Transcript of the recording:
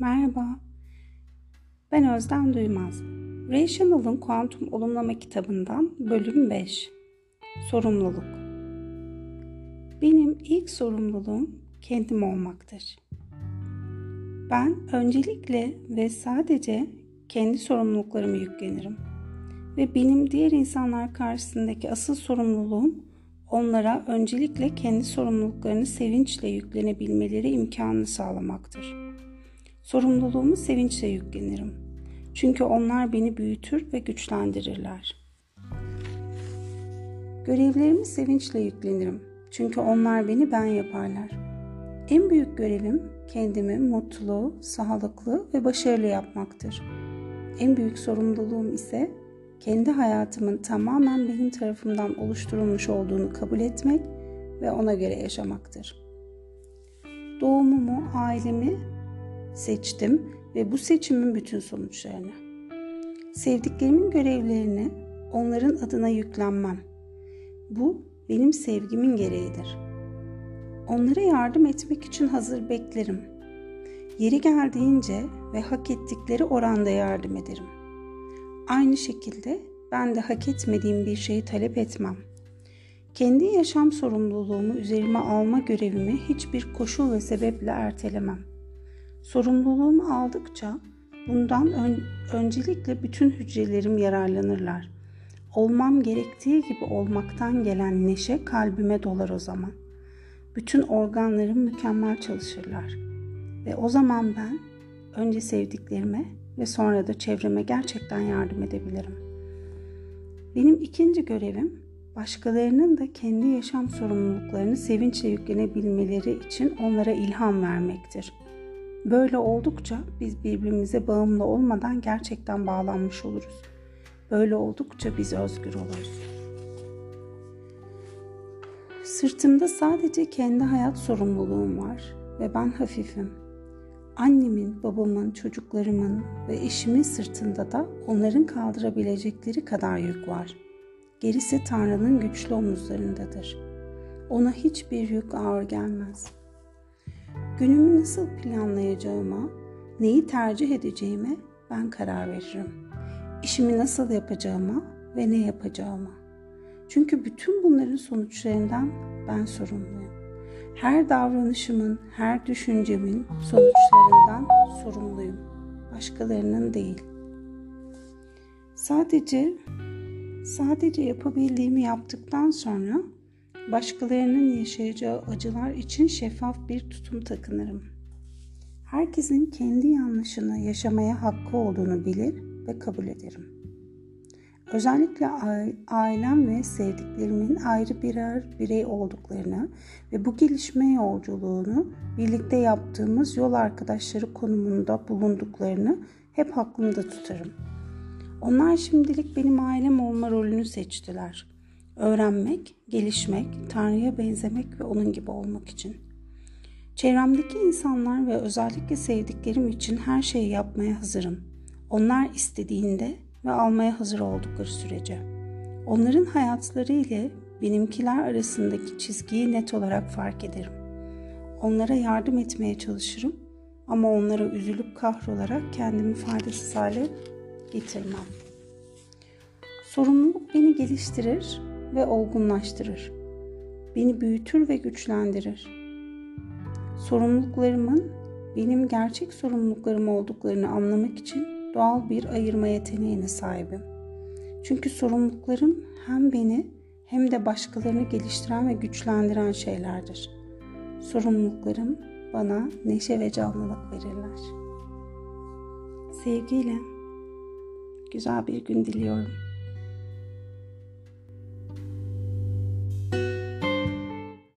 Merhaba, ben Özden Duymaz. Ray Chanel'ın Kuantum Olumlama kitabından bölüm 5. Sorumluluk. Benim ilk sorumluluğum kendim olmaktır. Ben öncelikle ve sadece kendi sorumluluklarımı yüklenirim. Ve benim diğer insanlar karşısındaki asıl sorumluluğum onlara öncelikle kendi sorumluluklarını sevinçle yüklenebilmeleri imkanını sağlamaktır. Sorumluluğumu sevinçle yüklenirim. Çünkü onlar beni büyütür ve güçlendirirler. Görevlerimi sevinçle yüklenirim. Çünkü onlar beni ben yaparlar. En büyük görevim kendimi mutlu, sağlıklı ve başarılı yapmaktır. En büyük sorumluluğum ise kendi hayatımın tamamen benim tarafımdan oluşturulmuş olduğunu kabul etmek ve ona göre yaşamaktır. Doğumumu, ailemi seçtim ve bu seçimin bütün sonuçlarını. Sevdiklerimin görevlerini onların adına yüklenmem. Bu benim sevgimin gereğidir. Onlara yardım etmek için hazır beklerim. Yeri geldiğince ve hak ettikleri oranda yardım ederim. Aynı şekilde ben de hak etmediğim bir şeyi talep etmem. Kendi yaşam sorumluluğumu üzerime alma görevimi hiçbir koşul ve sebeple ertelemem. Sorumluluğumu aldıkça bundan ön, öncelikle bütün hücrelerim yararlanırlar. Olmam gerektiği gibi olmaktan gelen neşe kalbime dolar o zaman. Bütün organlarım mükemmel çalışırlar. Ve o zaman ben önce sevdiklerime ve sonra da çevreme gerçekten yardım edebilirim. Benim ikinci görevim başkalarının da kendi yaşam sorumluluklarını sevinçle yüklenebilmeleri için onlara ilham vermektir. Böyle oldukça biz birbirimize bağımlı olmadan gerçekten bağlanmış oluruz. Böyle oldukça biz özgür oluruz. Sırtımda sadece kendi hayat sorumluluğum var ve ben hafifim. Annemin, babamın, çocuklarımın ve eşimin sırtında da onların kaldırabilecekleri kadar yük var. Gerisi Tanrı'nın güçlü omuzlarındadır. Ona hiçbir yük ağır gelmez. Günümü nasıl planlayacağıma, neyi tercih edeceğime ben karar veririm. İşimi nasıl yapacağıma ve ne yapacağıma. Çünkü bütün bunların sonuçlarından ben sorumluyum. Her davranışımın, her düşüncemin sonuçlarından sorumluyum. Başkalarının değil. Sadece sadece yapabildiğimi yaptıktan sonra başkalarının yaşayacağı acılar için şeffaf bir tutum takınırım. Herkesin kendi yanlışını yaşamaya hakkı olduğunu bilir ve kabul ederim. Özellikle ailem ve sevdiklerimin ayrı birer birey olduklarını ve bu gelişme yolculuğunu birlikte yaptığımız yol arkadaşları konumunda bulunduklarını hep aklımda tutarım. Onlar şimdilik benim ailem olma rolünü seçtiler. Öğrenmek, gelişmek, Tanrı'ya benzemek ve onun gibi olmak için. Çevremdeki insanlar ve özellikle sevdiklerim için her şeyi yapmaya hazırım. Onlar istediğinde ve almaya hazır oldukları sürece. Onların hayatları ile benimkiler arasındaki çizgiyi net olarak fark ederim. Onlara yardım etmeye çalışırım ama onlara üzülüp kahrolarak kendimi faydasız hale getirmem. Sorumluluk beni geliştirir ve olgunlaştırır. Beni büyütür ve güçlendirir. Sorumluluklarımın benim gerçek sorumluluklarım olduklarını anlamak için doğal bir ayırma yeteneğine sahibim. Çünkü sorumluluklarım hem beni hem de başkalarını geliştiren ve güçlendiren şeylerdir. Sorumluluklarım bana neşe ve canlılık verirler. Sevgiyle güzel bir gün diliyorum.